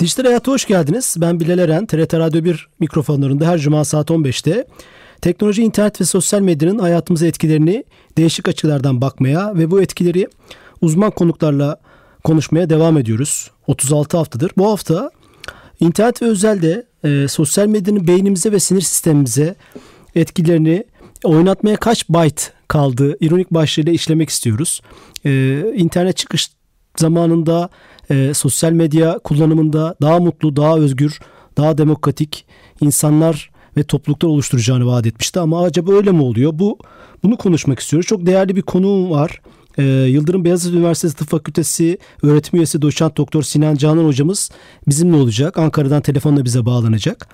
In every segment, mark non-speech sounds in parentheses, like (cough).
Dijital Hayat'a hoş geldiniz. Ben Bilal Eren, TRT Radyo 1 mikrofonlarında her cuma saat 15'te teknoloji, internet ve sosyal medyanın hayatımıza etkilerini değişik açılardan bakmaya ve bu etkileri uzman konuklarla konuşmaya devam ediyoruz. 36 haftadır. Bu hafta internet ve özelde e, sosyal medyanın beynimize ve sinir sistemimize etkilerini oynatmaya kaç byte kaldı ironik başlığıyla işlemek istiyoruz. E, internet çıkış zamanında e, sosyal medya kullanımında daha mutlu, daha özgür, daha demokratik insanlar ve topluluklar oluşturacağını vaat etmişti ama acaba öyle mi oluyor? Bu bunu konuşmak istiyoruz. Çok değerli bir konuğum var. Ee, Yıldırım Beyazıt Üniversitesi Tıp Fakültesi öğretim üyesi doçent doktor Sinan Canan hocamız bizimle olacak. Ankara'dan telefonla bize bağlanacak.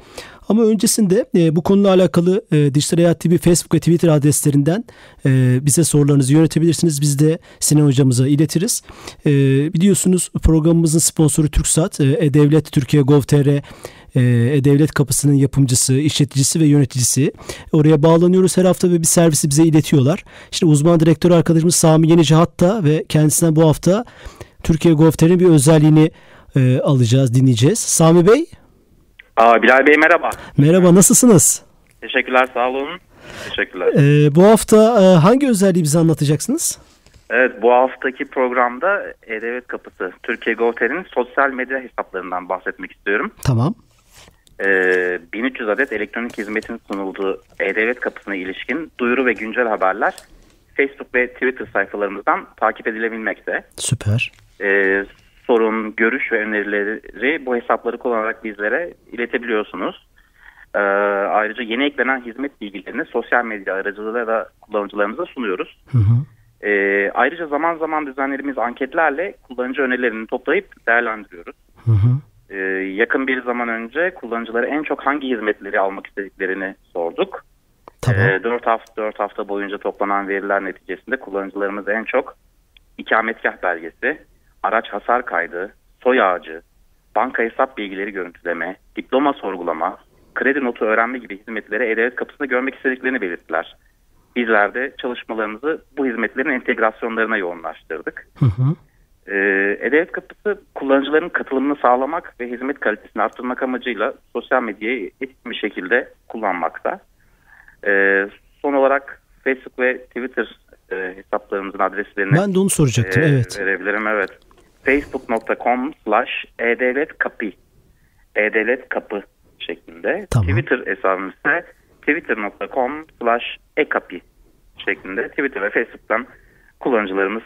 Ama öncesinde e, bu konuyla alakalı e, Dijital Hayat TV Facebook ve Twitter adreslerinden e, bize sorularınızı yönetebilirsiniz. Biz de Sinan hocamıza iletiriz. E, biliyorsunuz programımızın sponsoru TürkSat, e, E-Devlet Türkiye Gov.tr e-Devlet Kapısı'nın yapımcısı, işleticisi ve yöneticisi. Oraya bağlanıyoruz her hafta ve bir servisi bize iletiyorlar. İşte uzman direktör arkadaşımız Sami Yenici hatta ve kendisinden bu hafta Türkiye Gov.tr'in bir özelliğini e, alacağız, dinleyeceğiz. Sami Bey. Aa, Bilal Bey merhaba. Merhaba, nasılsınız? Teşekkürler, sağ olun. Teşekkürler. E, bu hafta e, hangi özelliği bize anlatacaksınız? Evet, bu haftaki programda E-Devlet Kapısı, Türkiye Gov.tr'in sosyal medya hesaplarından bahsetmek istiyorum. Tamam. Ee, 1300 adet elektronik hizmetin sunulduğu E-Devlet Kapısı'na ilişkin duyuru ve güncel haberler Facebook ve Twitter sayfalarımızdan takip edilebilmekte. Süper. Ee, sorun, görüş ve önerileri bu hesapları kullanarak bizlere iletebiliyorsunuz. Ee, ayrıca yeni eklenen hizmet bilgilerini sosyal medya aracılığıyla da kullanıcılarımıza sunuyoruz. Hı hı. Ee, ayrıca zaman zaman düzenlediğimiz anketlerle kullanıcı önerilerini toplayıp değerlendiriyoruz. Hı hı. Ee, yakın bir zaman önce kullanıcılara en çok hangi hizmetleri almak istediklerini sorduk. Tamam. Ee, 4 hafta 4 hafta boyunca toplanan veriler neticesinde kullanıcılarımız en çok ikametgah belgesi, araç hasar kaydı, soy ağacı, banka hesap bilgileri görüntüleme, diploma sorgulama, kredi notu öğrenme gibi hizmetleri E-Devlet kapısında görmek istediklerini belirttiler. Bizler de çalışmalarımızı bu hizmetlerin entegrasyonlarına yoğunlaştırdık. Hı hı. Ee, E-Devlet kapısı kullanıcıların katılımını sağlamak ve hizmet kalitesini arttırmak amacıyla sosyal medyayı etkili bir şekilde kullanmakta. Ee, son olarak Facebook ve Twitter e, hesaplarımızın adreslerini Ben de onu soracaktım. e, evet. verebilirim. Evet. Facebook.com slash e-devlet kapı e-devlet kapı şeklinde. Tamam. Twitter hesabımız ise twitter.com slash e-kapı şeklinde Twitter ve Facebook'tan kullanıcılarımız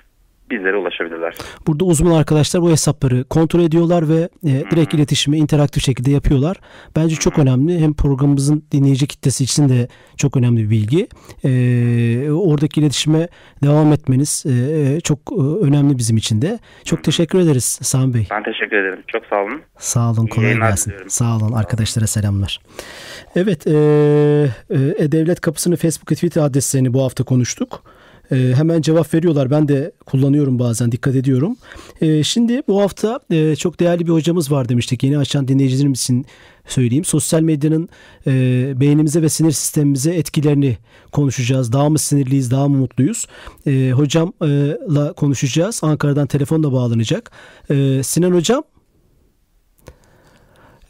bizlere ulaşabilirler. Burada uzman arkadaşlar bu hesapları kontrol ediyorlar ve e, direkt iletişimi interaktif şekilde yapıyorlar. Bence çok önemli. Hem programımızın dinleyici kitlesi için de çok önemli bir bilgi. E, oradaki iletişime devam etmeniz e, çok e, önemli bizim için de. Çok teşekkür ederiz Sami Bey. Ben teşekkür ederim. Çok sağ olun. Sağ olun, kolay yayınlar gelsin. diliyorum. Sağ olun, arkadaşlara selamlar. Evet, e, e, Devlet Kapısı'nın Facebook ve Twitter adreslerini bu hafta konuştuk. E, hemen cevap veriyorlar. Ben de kullanıyorum bazen, dikkat ediyorum. E, şimdi bu hafta e, çok değerli bir hocamız var demiştik. Yeni açan dinleyicilerimiz için söyleyeyim. Sosyal medyanın e, beynimize ve sinir sistemimize etkilerini konuşacağız. Daha mı sinirliyiz, daha mı mutluyuz? E, hocamla konuşacağız. Ankara'dan telefonla bağlanacak. E, Sinan Hocam.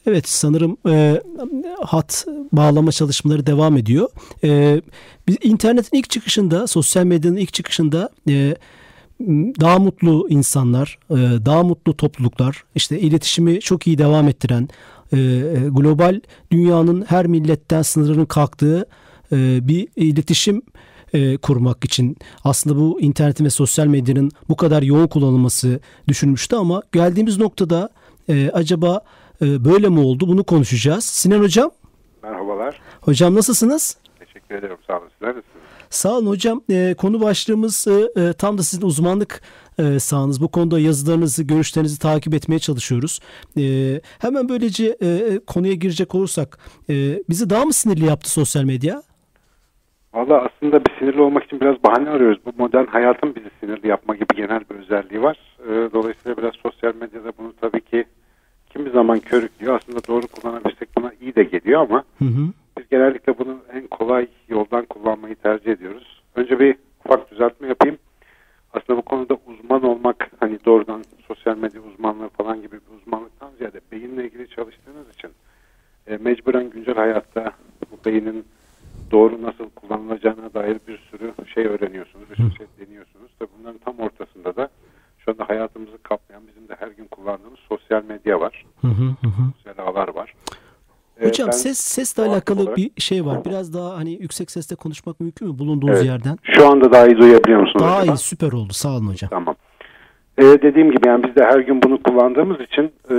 Evet sanırım e, hat bağlama çalışmaları devam ediyor. E, biz internetin ilk çıkışında, sosyal medyanın ilk çıkışında e, daha mutlu insanlar, e, daha mutlu topluluklar, işte iletişimi çok iyi devam ettiren, e, global dünyanın her milletten sınırının kalktığı e, bir iletişim e, kurmak için aslında bu internetin ve sosyal medyanın bu kadar yoğun kullanılması düşünmüştü ama geldiğimiz noktada e, acaba e, böyle mi oldu bunu konuşacağız. Sinan Hocam, Merhabalar. hocam nasılsınız? Teşekkür ederim. Sağ olun. Sizler nasılsınız? Sağ olun hocam. E, konu başlığımız e, e, tam da sizin uzmanlık e, sahanız. Bu konuda yazılarınızı, görüşlerinizi takip etmeye çalışıyoruz. E, hemen böylece e, konuya girecek olursak e, bizi daha mı sinirli yaptı sosyal medya? Valla aslında bir sinirli olmak için biraz bahane arıyoruz. Bu modern hayatın bizi sinirli yapma gibi genel bir özelliği var. E, dolayısıyla biraz sosyal medyada bunu tabii ki kimi zaman körüklüyor. Aslında doğru kullanabilirsek buna iyi de geliyor ama Hı hı. biz genellikle bunu en kolay yoldan kullanmayı tercih ediyoruz. Önce bir ufak düzeltme yapayım. Aslında bu konuda uzman olmak hani doğrudan sosyal medya uzmanlığı falan gibi bir uzmanlıktan ziyade beyinle ilgili çalıştığınız için e, mecburen güncel hayatta bu beynin doğru nasıl kullanılacağına dair bir sürü şey öğreniyorsunuz, bir sürü şey deniyorsunuz. Tabii bunların tam ortasında da şu anda hayatımızı kaplayan bizim de her gün kullandığımız sosyal medya var. Hı hı hı. hı. Sosyal ağlar var. E, Hocam ben ses sesle alakalı olarak- bir şey var. Biraz daha hani yüksek sesle konuşmak mümkün mü bulunduğunuz Evet. yerden? Şu anda daha iyi duyabiliyor musunuz? Daha acaba? iyi süper oldu. Sağ olun hocam. Tamam. Ee, dediğim gibi yani biz de her gün bunu kullandığımız için e,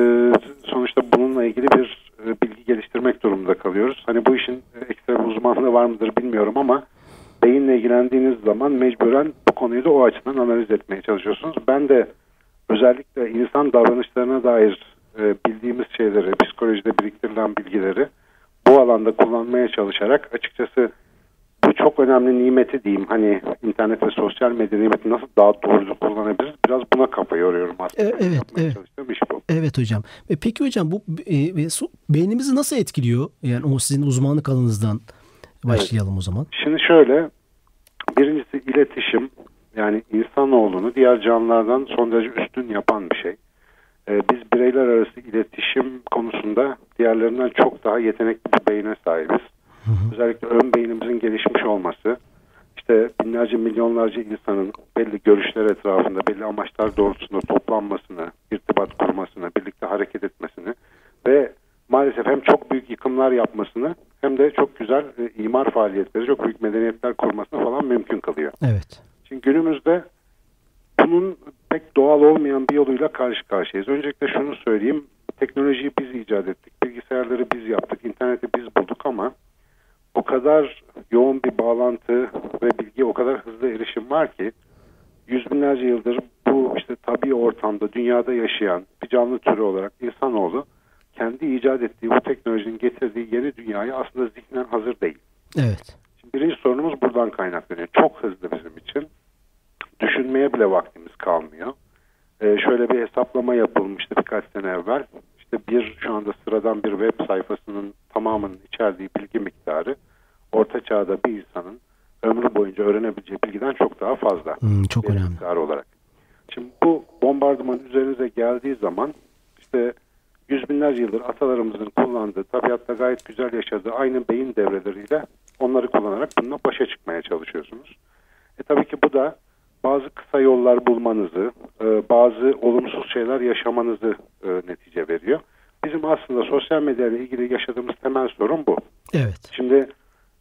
sonuçta bununla ilgili bir e, bilgi geliştirmek durumunda kalıyoruz. Hani bu işin ekstra bir uzmanlığı var mıdır bilmiyorum ama beyinle ilgilendiğiniz zaman mecburen bu konuyu da o açıdan analiz etmeye çalışıyorsunuz. Ben de özellikle insan davranışlarına dair e, bildiğimiz şeyleri, psikolojide biriktirilen bilgileri bu alanda kullanmaya çalışarak açıkçası bu çok önemli nimeti diyeyim. Hani internet ve sosyal medya nimeti nasıl daha doğru kullanabiliriz? Biraz buna kafa yoruyorum aslında. E, evet, Yapmaya evet. çalıştığım iş bu. Evet hocam. E, peki hocam bu e, e, beynimizi nasıl etkiliyor? Yani o sizin uzmanlık alanınızdan başlayalım o zaman. Şimdi şöyle, birincisi iletişim. Yani insanoğlunu diğer canlılardan son derece üstün yapan bir şey. Ee, biz bireyler arası iletişim konusunda diğerlerinden çok daha yetenekli bir beyne sahibiz. Özellikle ön beynimizin gelişmiş olması, işte binlerce milyonlarca insanın belli görüşler etrafında, belli amaçlar doğrultusunda toplanmasını, irtibat kurmasını, birlikte hareket etmesini ve maalesef hem çok büyük yıkımlar yapmasını hem de çok güzel e, imar faaliyetleri, çok büyük medeniyetler kurmasını falan mümkün kılıyor. Evet. Şimdi günümüzde doğal olmayan bir yoluyla karşı karşıyayız. Öncelikle şunu söyleyeyim. Teknolojiyi biz icat ettik. Bilgisayarları biz yaptık. interneti biz bulduk ama o kadar yoğun bir bağlantı ve bilgi o kadar hızlı erişim var ki yüz binlerce yıldır bu işte tabii ortamda dünyada yaşayan bir canlı türü olarak insanoğlu kendi icat ettiği bu teknolojinin getirdiği yeni dünyaya aslında zihnen hazır değil. Evet. Şimdi birinci sorunumuz buradan kaynaklanıyor. Çok hızlı bizim için. Düşünmeye bile vaktimiz kalmıyor. Ee, şöyle bir hesaplama yapılmıştı birkaç sene evvel. İşte bir şu anda sıradan bir web sayfasının tamamının içerdiği bilgi miktarı orta çağda bir insanın ömrü boyunca öğrenebileceği bilgiden çok daha fazla. Hmm, çok bir önemli. miktar olarak. Şimdi bu bombardıman üzerinize geldiği zaman işte yüz binlerce yıldır atalarımızın kullandığı, tabiatta gayet güzel yaşadığı aynı beyin devreleriyle onları kullanarak bununla başa çıkmaya çalışıyorsunuz. E tabii ki bu da bazı kısa yollar bulmanızı, e, bazı olumsuz şeyler yaşamanızı e, netice veriyor. Bizim aslında sosyal medya ile ilgili yaşadığımız temel sorun bu. Evet. Şimdi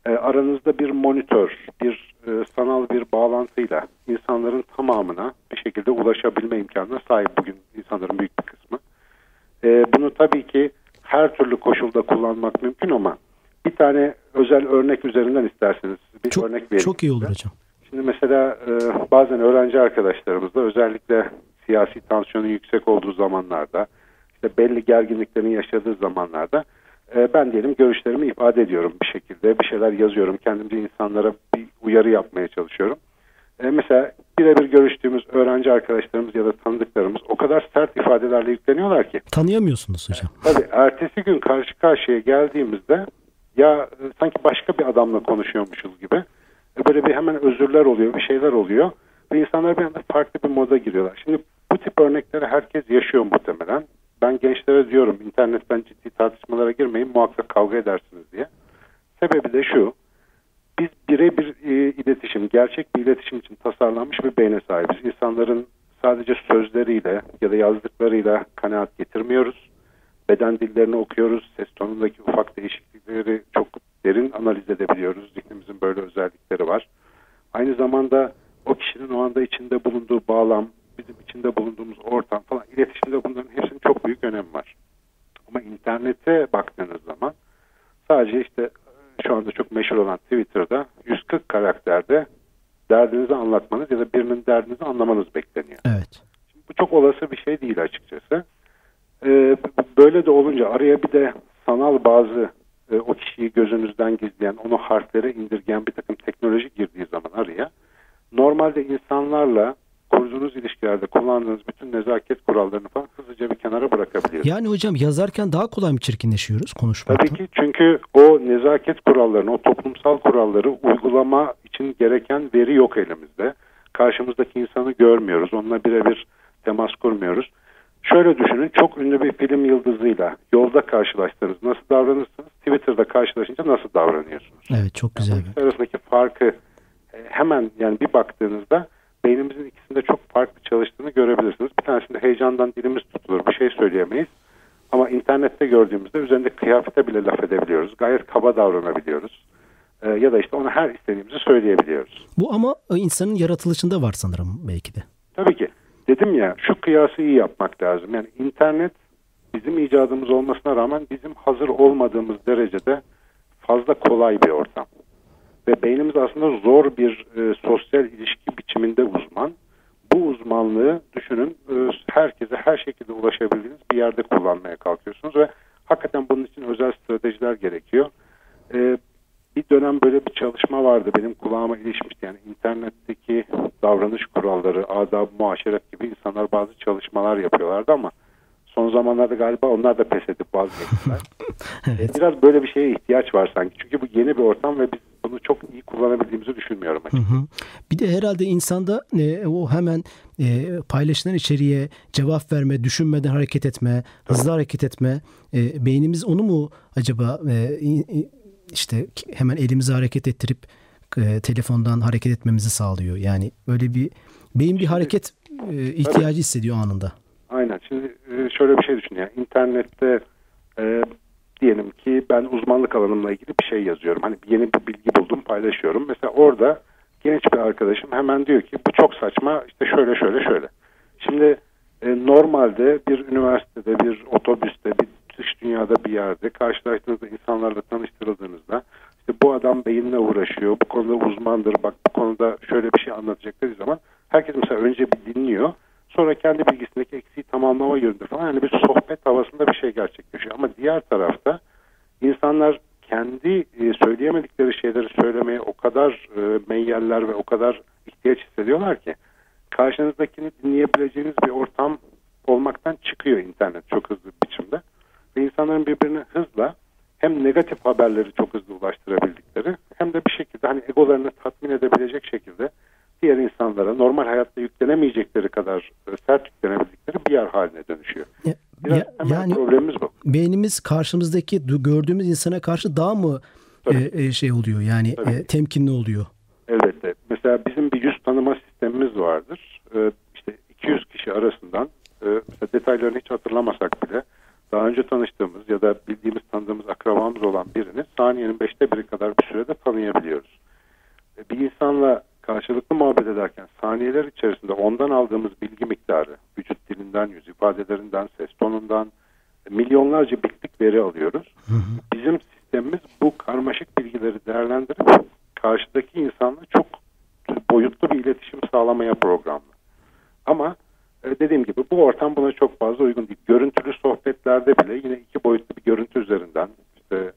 e, aranızda bir monitör, bir e, sanal bir bağlantıyla insanların tamamına bir şekilde ulaşabilme imkanına sahip bugün insanların büyük bir kısmı. E, bunu tabii ki her türlü koşulda kullanmak mümkün ama bir tane özel örnek üzerinden isterseniz bir Çok, örnek vereyim. çok iyi olur hocam. Şimdi mesela e, bazen öğrenci arkadaşlarımızla özellikle siyasi tansiyonun yüksek olduğu zamanlarda işte belli gerginliklerin yaşadığı zamanlarda e, ben diyelim görüşlerimi ifade ediyorum bir şekilde bir şeyler yazıyorum kendimce insanlara bir uyarı yapmaya çalışıyorum. E, mesela birebir görüştüğümüz öğrenci arkadaşlarımız ya da tanıdıklarımız o kadar sert ifadelerle yükleniyorlar ki Tanıyamıyorsunuz hocam. Tabii ertesi gün karşı karşıya geldiğimizde ya e, sanki başka bir adamla konuşuyormuşuz gibi e, böyle bir hemen özürler oluyor, bir şeyler oluyor ve insanlar bir anda farklı bir moda giriyorlar. Şimdi bu tip örnekleri herkes yaşıyor muhtemelen. Ben gençlere diyorum internetten ciddi tartışmalara girmeyin muhakkak kavga edersiniz diye. Sebebi de şu. Biz birebir e, iletişim, gerçek bir iletişim için tasarlanmış bir beyne sahibiz. İnsanların sadece sözleriyle ya da yazdıklarıyla kanaat getirmiyoruz. Beden dillerini okuyoruz. Ses tonundaki ufak değişiklikleri çok derin analiz edebiliyoruz. Zihnimizin böyle özellikleri var. Aynı zamanda o kişinin o anda içinde bulunduğu bağlam, bizim içinde bulunduğumuz ortam falan iletişimde bunların hepsinin çok büyük önemi var. Ama internete baktığınız zaman sadece işte şu anda çok meşhur olan Twitter'da 140 karakterde derdinizi anlatmanız ya da birinin derdinizi anlamanız bekleniyor. Evet. Şimdi bu çok olası bir şey değil açıkçası. Ee, böyle de olunca araya bir de sanal bazı e, o kişiyi gözünüzden gizleyen, onu harflere indirgeyen bir takım teknoloji girdiği zaman araya normalde insanlarla kurduğunuz ilişkilerde kullandığınız bütün nezaket kurallarını falan hızlıca bir kenara bırakabiliyorsunuz. Yani hocam yazarken daha kolay mı çirkinleşiyoruz konuşmakta? Tabii ki çünkü o nezaket kurallarını, o toplumsal kuralları uygulama için gereken veri yok elimizde. Karşımızdaki insanı görmüyoruz, onunla birebir temas kurmuyoruz. Şöyle düşünün, çok ünlü bir film yıldızıyla yolda karşılaştınız. Nasıl davranırsınız? Twitter'da karşılaşınca nasıl davranıyorsunuz? Evet, çok güzel. İkisi arasındaki farkı hemen yani bir baktığınızda beynimizin ikisinde çok farklı çalıştığını görebilirsiniz. Bir tanesinde heyecandan dilimiz tutulur, bir şey söyleyemeyiz. Ama internette gördüğümüzde üzerinde kıyafete bile laf edebiliyoruz. Gayet kaba davranabiliyoruz. Ee, ya da işte ona her istediğimizi söyleyebiliyoruz. Bu ama insanın yaratılışında var sanırım belki de. Tabii ki. Dedim ya şu kıyası iyi yapmak lazım. Yani internet bizim icadımız olmasına rağmen bizim hazır olmadığımız derecede fazla kolay bir ortam. Ve beynimiz aslında zor bir e, sosyal ilişki biçiminde uzman. Bu uzmanlığı düşünün e, herkese her şekilde ulaşabildiğiniz bir yerde kullanmaya kalkıyorsunuz ve hakikaten bunun için özel stratejiler gerekiyor. E, bir dönem böyle bir çalışma vardı benim kulağıma ilişmişti. Yani internetteki davranış kuralları, adab, muaşeret gibi insanlar bazı çalışmalar yapıyorlardı ama son zamanlarda galiba onlar da pes edip vazgeçtiler. (laughs) evet. Biraz böyle bir şeye ihtiyaç var sanki. Çünkü bu yeni bir ortam ve biz bunu çok iyi Hı hı. Bir de herhalde insanda e, o hemen e, paylaşılan içeriğe cevap verme, düşünmeden hareket etme, hızlı hareket etme. E, beynimiz onu mu acaba e, işte hemen elimizi hareket ettirip e, telefondan hareket etmemizi sağlıyor. Yani böyle bir beyin bir hareket e, ihtiyacı evet. hissediyor anında. Aynen. Şimdi e, şöyle bir şey düşün ya. İnternette e, diyelim ki ben uzmanlık alanımla ilgili bir şey yazıyorum. Hani yeni bir bilgi buldum paylaşıyorum. Mesela orada genç bir arkadaşım hemen diyor ki bu çok saçma işte şöyle şöyle şöyle. Şimdi e, normalde bir üniversitede bir otobüste bir dış dünyada bir yerde karşılaştığınızda insanlarla tanıştırıldığınızda işte bu adam beyinle uğraşıyor bu konuda uzmandır bak bu konuda şöyle bir şey anlatacak dediği zaman herkes mesela önce bir dinliyor sonra kendi bilgisindeki eksiği tamamlama yönünde falan yani bir sohbet havasında bir şey gerçekleşiyor. Ama diğer tarafta insanlar kendi e, söyleyemedikleri şeyleri söylemeye o kadar e, meyyeller ve o kadar ihtiyaç hissediyorlar ki karşınızdakini dinleyebileceğiniz bir ortam olmaktan çıkıyor internet çok hızlı bir biçimde. Ve insanların birbirine hızla hem negatif haberleri çok hızlı ulaştırabildikleri hem de bir şekilde hani egolarını tatmin edebilecek şekilde diğer insanlara normal hayatta yüklenemeyecekleri kadar e, sert yüklenebildikleri bir yer haline dönüşüyor. Biraz ya, yani. Beynimiz karşımızdaki gördüğümüz insana karşı daha mı e, şey oluyor yani e, temkinli oluyor? Elbette. Mesela bizim bir yüz tanıma sistemimiz vardır. E, işte 200 kişi arasından e, mesela detaylarını hiç hatırlamasak bile daha önce tanıştığımız ya da bildiğimiz tanıdığımız akrabamız olan birini saniyenin beşte biri kadar bir sürede tanıyabiliyoruz. E, bir insanla karşılıklı muhabbet ederken saniyeler içerisinde ondan aldığımız bilgi miktarı, vücut dilinden, yüz ifadelerinden, ses tonundan milyonlarca bitlik veri alıyoruz. Hı hı. Bizim sistemimiz bu karmaşık bilgileri değerlendirip karşıdaki insanla çok boyutlu bir iletişim sağlamaya programlı. Ama dediğim gibi bu ortam buna çok fazla uygun değil. Görüntülü sohbetlerde bile yine iki boyutlu bir görüntü üzerinden işte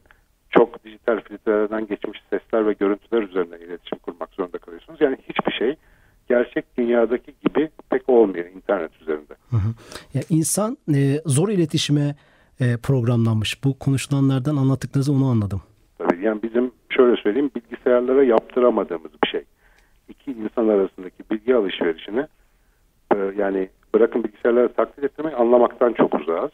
çok dijital filtrelerden geçmiş sesler ve görüntüler üzerinden iletişim kurmak zorunda kalıyorsunuz. Yani hiçbir şey gerçek dünyadaki gibi pek olmuyor internet üzerinde. Hı hı. Ya insan e, zor iletişime e, programlanmış. Bu konuşulanlardan anlattıklarınızı onu anladım. Tabii yani bizim şöyle söyleyeyim bilgisayarlara yaptıramadığımız bir şey. İki insan arasındaki bilgi alışverişini e, yani bırakın bilgisayarlara taklit ettirmeyi anlamaktan çok uzağız.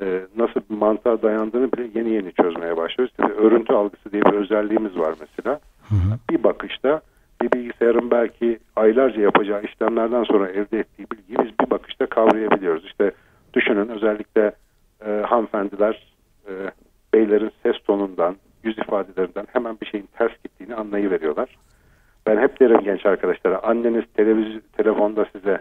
Ee, nasıl bir mantığa dayandığını bile yeni yeni çözmeye başlıyoruz. İşte örüntü algısı diye bir özelliğimiz var mesela. Hı hı. Bir bakışta bir bilgisayarın belki aylarca yapacağı işlemlerden sonra elde ettiği bilgiyi biz bir bakışta kavrayabiliyoruz. İşte düşünün özellikle e, hanımefendiler e, beylerin ses tonundan, yüz ifadelerinden hemen bir şeyin ters gittiğini anlayıveriyorlar. Ben hep derim genç arkadaşlara anneniz televiz telefonda size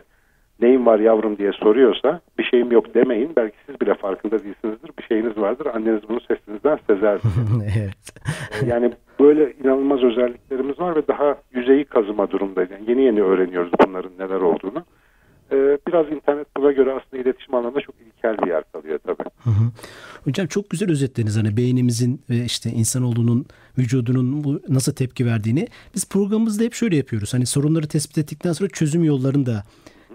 neyin var yavrum diye soruyorsa bir şeyim yok demeyin. Belki siz bile farkında değilsinizdir. Bir şeyiniz vardır. Anneniz bunu sesinizden sezer. (laughs) evet. yani böyle inanılmaz özelliklerimiz var ve daha yüzeyi kazıma durumdayız. Yani yeni yeni öğreniyoruz bunların neler olduğunu. Ee, biraz internet buna göre aslında iletişim alanında çok ilkel bir yer kalıyor tabii. Hı hı. Hocam çok güzel özetlediniz hani beynimizin ve işte insanoğlunun vücudunun bu nasıl tepki verdiğini. Biz programımızda hep şöyle yapıyoruz. Hani sorunları tespit ettikten sonra çözüm yollarını da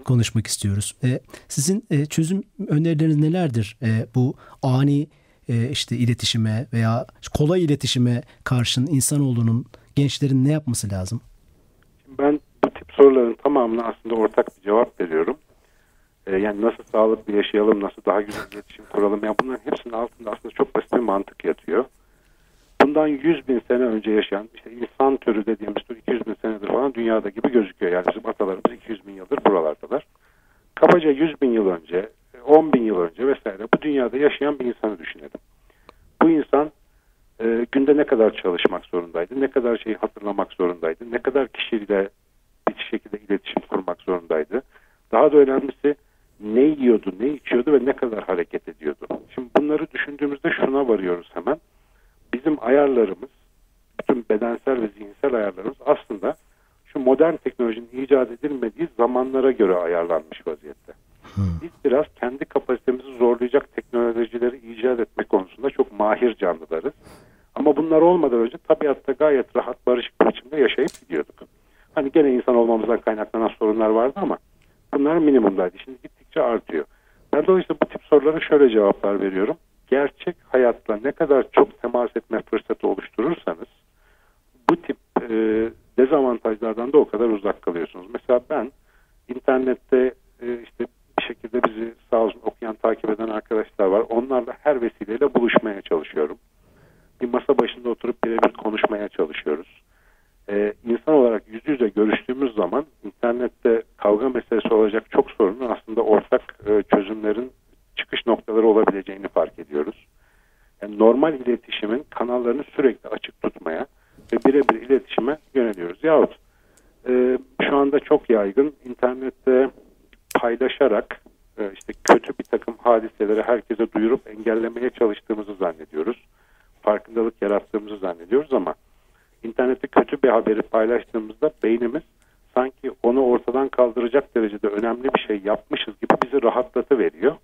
konuşmak istiyoruz. E, sizin e, çözüm önerileriniz nelerdir? E, bu ani e, işte iletişime veya kolay iletişime karşın insanoğlunun gençlerin ne yapması lazım? Ben soruların tamamına aslında ortak bir cevap veriyorum. Ee, yani nasıl sağlıklı yaşayalım, nasıl daha güzel iletişim kuralım. Yani bunların hepsinin altında aslında çok basit bir mantık yatıyor. Bundan 100 bin sene önce yaşayan işte insan türü dediğimiz tür 200 bin senedir falan dünyada gibi gözüküyor. Yani bizim atalarımız 200 bin yıldır buralardalar. Kabaca 100 bin yıl önce, 10 bin yıl önce vesaire bu dünyada yaşayan bir insanı düşünelim. Bu insan e, günde ne kadar çalışmak zorundaydı, ne kadar şeyi hatırlamak zorundaydı, ne kadar kişiyle şekilde iletişim kurmak zorundaydı. Daha da önemlisi ne yiyordu, ne içiyordu ve ne kadar hareket ediyordu. Şimdi bunları düşündüğümüzde şuna varıyoruz hemen. Bizim ayarlarımız, bütün bedensel ve zihinsel ayarlarımız aslında şu modern teknolojinin icat edilmediği zamanlara göre ayarlanmış vaziyette. Biz biraz kendi kapasitemizi zorlayacak teknolojileri icat etme konusunda çok mahir canlılarız. Ama bunlar olmadan önce tabiatta gayet rahat, barışık bir biçimde yaşayıp gidiyorduk. Hani gene insan olmamızdan kaynaklanan sorunlar vardı ama bunlar minimumdaydı. Şimdi gittikçe artıyor. Ben dolayısıyla bu tip sorulara şöyle cevaplar veriyorum. Gerçek hayatla ne kadar çok temas etme fırsatı oluşturursanız bu tip e, dezavantajlardan da o kadar uzak kalıyorsunuz. Mesela ben internette e, işte bir şekilde bizi sağ olsun okuyan, takip eden arkadaşlar var. Onlarla her vesileyle buluşmaya çalışıyorum. Bir masa başında oturup birebir konuşmaya çalışıyoruz. Ee, insan olarak yüz yüze görüştüğümüz zaman internette kavga meselesi olacak çok sorunun aslında ortak e, çözümlerin çıkış noktaları olabileceğini fark ediyoruz. Yani normal iletişimin kanallarını sürekli açık tutmaya ve birebir iletişime yöneliyoruz. Yahut e, şu anda çok yaygın internette paylaşarak e, işte kötü bir takım hadiseleri herkese duyurup engellemeye çalıştığımızı zannediyoruz. Farkındalık yarattığımızı zannediyoruz ama internette kötü bir haberi paylaştığımızda beynimiz sanki onu ortadan kaldıracak derecede önemli bir şey yapmışız gibi bizi rahatlatıveriyor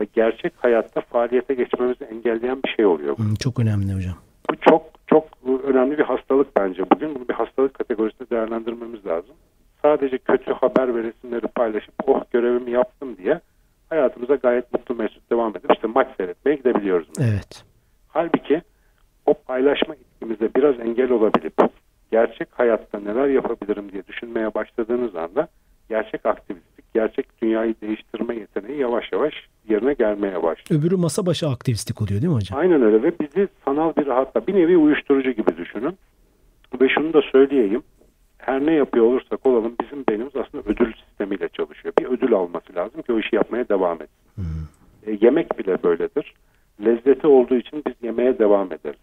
ve gerçek hayatta faaliyete geçmemizi engelleyen bir şey oluyor. Hmm, çok önemli hocam. Bu çok çok önemli bir hastalık bence bugün. Bunu bir hastalık kategorisinde değerlendirmemiz lazım. Sadece kötü haber ve resimleri paylaşıp oh görevimi yaptım diye hayatımıza gayet mutlu mesut devam edip işte maç seyretmeye gidebiliyoruz. Mesela. Evet. Halbuki o paylaşma itkimize biraz engel olabilip gerçek hayatta neler yapabilirim diye düşünmeye başladığınız anda gerçek aktivistlik, gerçek dünyayı değiştirme yeteneği yavaş yavaş yerine gelmeye başlıyor. Öbürü masa başı aktivistlik oluyor değil mi hocam? Aynen öyle ve bizi sanal bir rahatla bir nevi uyuşturucu gibi düşünün. Ve şunu da söyleyeyim. Her ne yapıyor olursak olalım bizim beynimiz aslında ödül sistemiyle çalışıyor. Bir ödül alması lazım ki o işi yapmaya devam etsin. Hmm. E, yemek bile böyledir. Lezzeti olduğu için biz yemeye devam ederiz.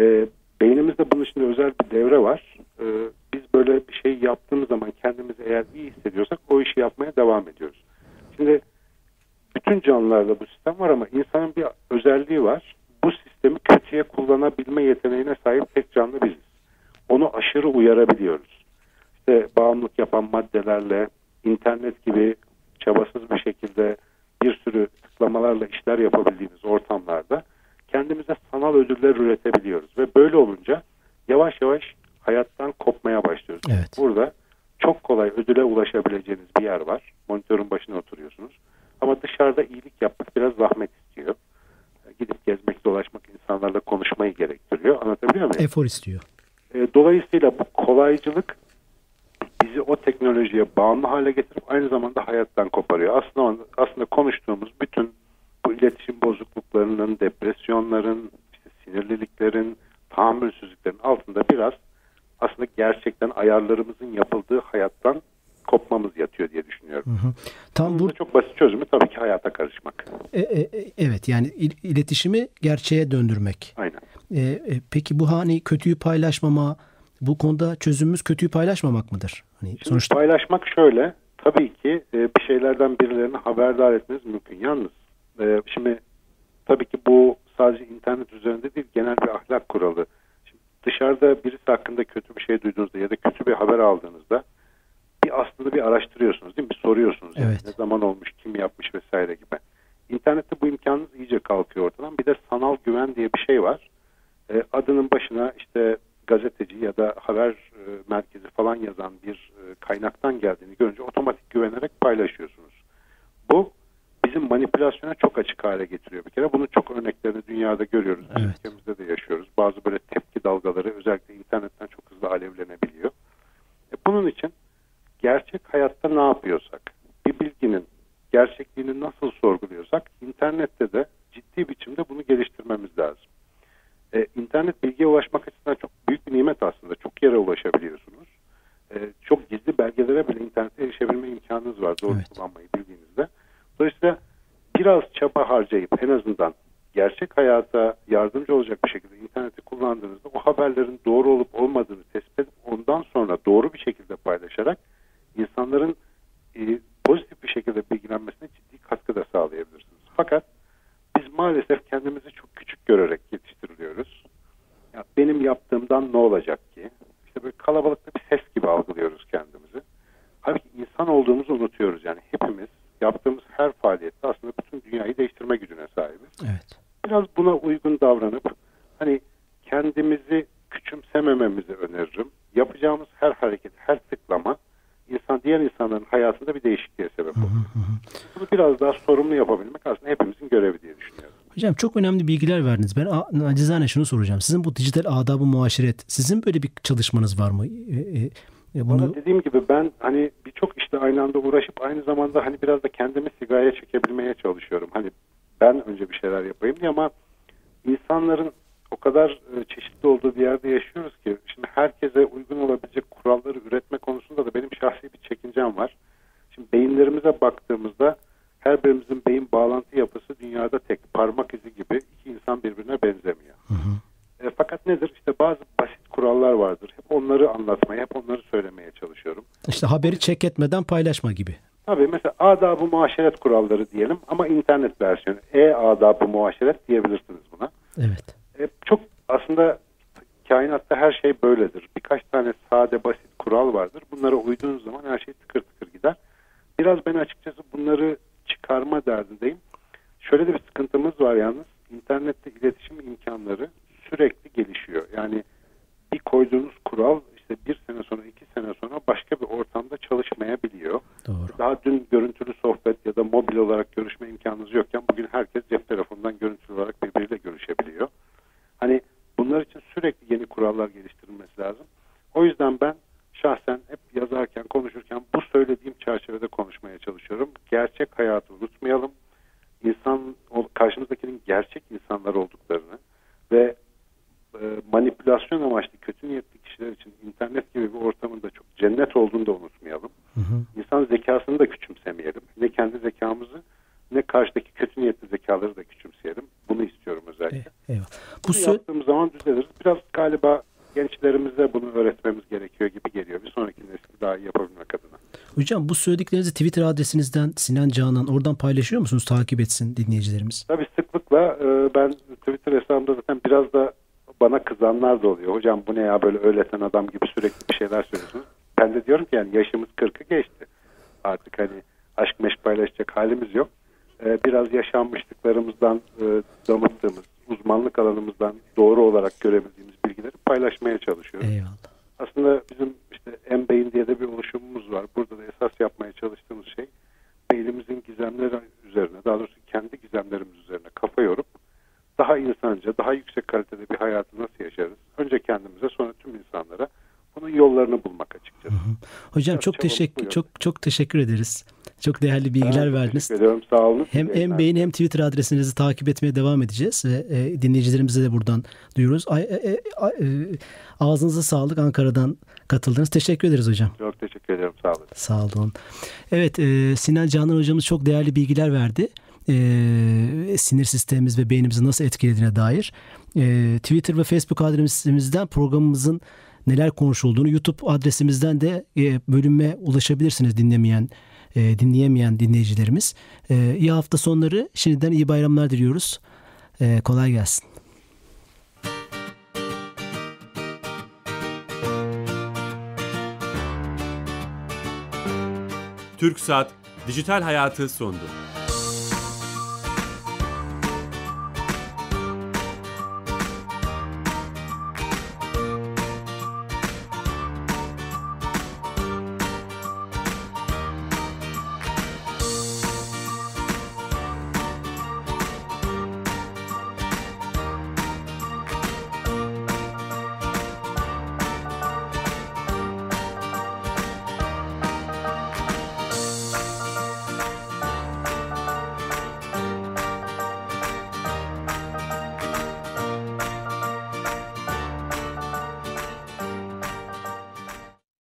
E, beynimizde bunun için özel bir devre var. E, biz böyle bir şey yaptığımız zaman kendimizi eğer iyi hissediyorsak o işi yapmaya devam ediyoruz. Şimdi bütün canlılarda bu sistem var ama insanın bir özelliği var. Bu sistemi kötüye kullanabilme yeteneğine sahip tek canlı biziz. Onu aşırı uyarabiliyoruz. İşte bağımlılık yapan maddelerle, internet gibi çabasız bir şekilde bir sürü tıklamalarla işler yapabildiğimiz ortamlarda kendimize sanal ödüller üretebiliyoruz. Ve böyle olunca yavaş yavaş. Evet. Burada çok kolay ödüle ulaşabileceğiniz bir yer var. Monitörün başına oturuyorsunuz. Ama dışarıda iyilik yapmak biraz zahmet istiyor. Gidip gezmek, dolaşmak, insanlarla konuşmayı gerektiriyor. Anlatabiliyor muyum? Efor istiyor. Dolayısıyla bu kolaycılık bizi o teknolojiye bağımlı hale getirip aynı zamanda hayattan koparıyor. Aslında aslında konuştuğumuz bütün bu iletişim bozukluklarının, depresyonların, işte sinirliliklerin, tahammülsüzlüklerin altında biraz aslında gerçekten ayarlarımızın yapıldığı hayattan kopmamız yatıyor diye düşünüyorum. Hı hı. Tam bu çok basit çözümü tabii ki hayata karışmak. E, e, e evet yani iletişimi gerçeğe döndürmek. Aynen. E, e, peki bu hani kötüyü paylaşmama bu konuda çözümümüz kötüyü paylaşmamak mıdır? Hani Şimdi sonuçta paylaşmak şöyle tabii ki e, bir şeylerden birilerini haberdar etmeniz mümkün. Yalnız e, şimdi tabii ki bu sadece internet üzerinde değil genel bir ahlak kuralı. Dışarıda birisi hakkında kötü bir şey duyduğunuzda ya da kötü bir haber aldığınızda bir aslında bir araştırıyorsunuz değil mi? Bir soruyorsunuz. Yani Evet. Ne zaman olmuş, kim yapmış vesaire gibi. İnternette bu imkanınız iyice kalkıyor ortadan. Bir de sanal güven diye bir şey var. E, adının başına işte gazeteci ya da haber e, merkezi falan yazan bir e, kaynaktan geldiğini görünce otomatik güvenerek paylaşıyorsunuz. Bu bizim manipülasyona çok açık hale getiriyor bir kere. Bunun çok örneklerini dünyada görüyoruz. Evet. Ülkemizde de yaşıyoruz. Bazı böyle tepki dalgaları özellikle internetten çok hızlı alevlenebiliyor. E, bunun için gerçek hayatta ne yapıyorsak, bir bilginin gerçekliğini nasıl sorguluyorsak internette de ciddi biçimde bunu geliştirmemiz lazım. E, internet bilgiye ulaşmak açısından çok büyük bir nimet aslında. Çok yere ulaşabiliyorsunuz. E, çok gizli belgelere bile internette erişebilme imkanınız var doğru Evet. kullanmayı bildiğinizde. Dolayısıyla biraz çaba harcayıp en azından gerçek hayata yardımcı olacak bir şekilde interneti kullandığınızda o haberlerin doğru olup olmadığını tespit edip ondan sonra doğru bir şekilde paylaşarak insanların e, pozitif bir şekilde bilgilenmesine ciddi katkı da sağlayabilirsiniz. Fakat biz maalesef kendimizi çok küçük görerek yetiştiriliyoruz. Ya benim yaptığımdan ne olacak ki? İşte böyle kalabalıkta bir ses gibi algılıyoruz kendimizi. Halbuki insan olduğumuzu unutuyoruz. Yani hepimiz yaptığımız her faaliyette aslında bütün dünyayı değiştirme gücüne sahibiz. Evet. Biraz buna uygun davranıp hani kendimizi küçümsemememizi öneririm. Yapacağımız her hareket, her tıklama insan diğer insanların hayatında bir değişikliğe sebep oluyor. Bunu biraz daha sorumlu yapabilmek aslında hepimizin görevi diye düşünüyorum. Hocam çok önemli bilgiler verdiniz. Ben a- nacizane şunu soracağım. Sizin bu dijital adabı muaşeret, sizin böyle bir çalışmanız var mı? E, e, e, bunu Valla dediğim gibi ben hani birçok işle aynı anda uğraşıp aynı zamanda hani biraz da kendimi sigaraya çekebilmeye çalışıyorum. Hani ben önce bir şeyler yapayım diye ama insanların o kadar e, çeşitli olduğu bir yerde yaşıyoruz ki şimdi herkese uygun olabilecek kuralları üretme konusunda da benim şahsi bir çekincem var. Şimdi beyinlerimize baktığımızda her birimizin beyin bağlantı yapısı dünyada tek parmak izi gibi iki insan birbirine benzemiyor. E, fakat nedir? İşte bazı basit kurallar vardır. Hep onları anlatmaya, hep onları söylemeye çalışıyorum. işte haberi çek etmeden paylaşma gibi. Tabii mesela adab-ı muaşeret kuralları diyelim ama internet versiyonu. E-adab-ı muaşeret diyebilirsiniz buna. Evet. E, çok aslında kainatta her şey böyledir. Birkaç tane sade basit kural vardır. Bunlara uyduğunuz zaman her şey tıkır tıkır gider. Biraz ben açıkçası bunları çıkarma derdindeyim. Şöyle de bir sıkıntımız var yalnız. İnternette iletişim imkanları sürekli gelişiyor. Yani bir koyduğunuz kural işte bir sene sonra iki sene sonra başka bir ortamda çalışmayabiliyor. Doğru. Daha dün görüntülü sohbet ya da mobil olarak görüşme imkanınız yokken bugün herkes cep telefonundan görüntülü olarak birbiriyle görüşebiliyor. Hani bunlar için sürekli yeni kurallar geliştirilmesi lazım. O yüzden ben şahsen hep yazarken, konuşurken bu söylediğim çerçevede konuşmaya çalışıyorum. Gerçek hayatı unutmayalım. İnsan, karşımızdakinin gerçek insanlar olduklarını ve e, manipülasyon amaçlı kötü niyetli kişiler için internet gibi bir ortamın da çok cennet olduğunu da unutmayalım. İnsan zekasını da küçümsemeyelim. Ne kendi zekamızı ne karşıdaki kötü niyetli zekaları da küçümseyelim. Bunu istiyorum özellikle. E, eyvallah. Bu Bunu yaptığımız zaman düzeliriz. Biraz galiba gençlerimize bunu öğretmemiz gerekiyor gibi geliyor. Bir sonraki nesli daha iyi yapabilmek adına. Hocam bu söylediklerinizi Twitter adresinizden Sinan Canan oradan paylaşıyor musunuz? Takip etsin dinleyicilerimiz. Tabii sıklıkla e, ben Twitter hesabımda zaten biraz da bana kızanlar da oluyor. Hocam bu ne ya böyle öğleten adam gibi sürekli bir şeyler söylüyorsunuz. Ben de diyorum ki yani yaşımız 40'ı geçti. Artık hani aşk meşk paylaşacak halimiz yok. E, biraz yaşanmışlıklarımızdan e, damıttığımız, uzmanlık alanımızdan doğru olarak görebildiğimiz bilgileri paylaşmaya çalışıyoruz. Eyvallah. Aslında bizim işte M-Beyin diye de bir oluşumumuz var. Burada da esas yapmaya çalıştığımız şey beynimizin gizemleri üzerine, daha doğrusu kendi gizemlerimiz üzerine kafa yorup daha insanca, daha yüksek kalitede bir hayatı nasıl yaşarız? Önce kendimize, sonra tüm insanlara bunun yollarını bulmak açıkçası. Hocam Biraz çok çabamız teşekkür çok çok teşekkür ederiz. Çok değerli bilgiler Ben verdiniz. Ediyorum. Sağ olun. Hem İyi hem beyin hem Twitter adresinizi takip etmeye devam edeceğiz ve e, dinleyicilerimize de buradan duyuyoruz. Ay, e, e, ay, e, ağzınıza sağlık Ankara'dan katıldınız. Teşekkür ederiz hocam. Çok teşekkür ediyorum. Sağ olun. Sağ olun. Evet e, Sinan Canan hocamız çok değerli bilgiler verdi e, sinir sistemimiz ve beynimizi nasıl etkilediğine dair e, Twitter ve Facebook adresimizden programımızın neler konuşulduğunu YouTube adresimizden de e, bölüme ulaşabilirsiniz dinlemeyen e, dinleyemeyen dinleyicilerimiz. E, iyi hafta sonları şimdiden iyi bayramlar diliyoruz. E, kolay gelsin. Türk Saat Dijital Hayatı sondu.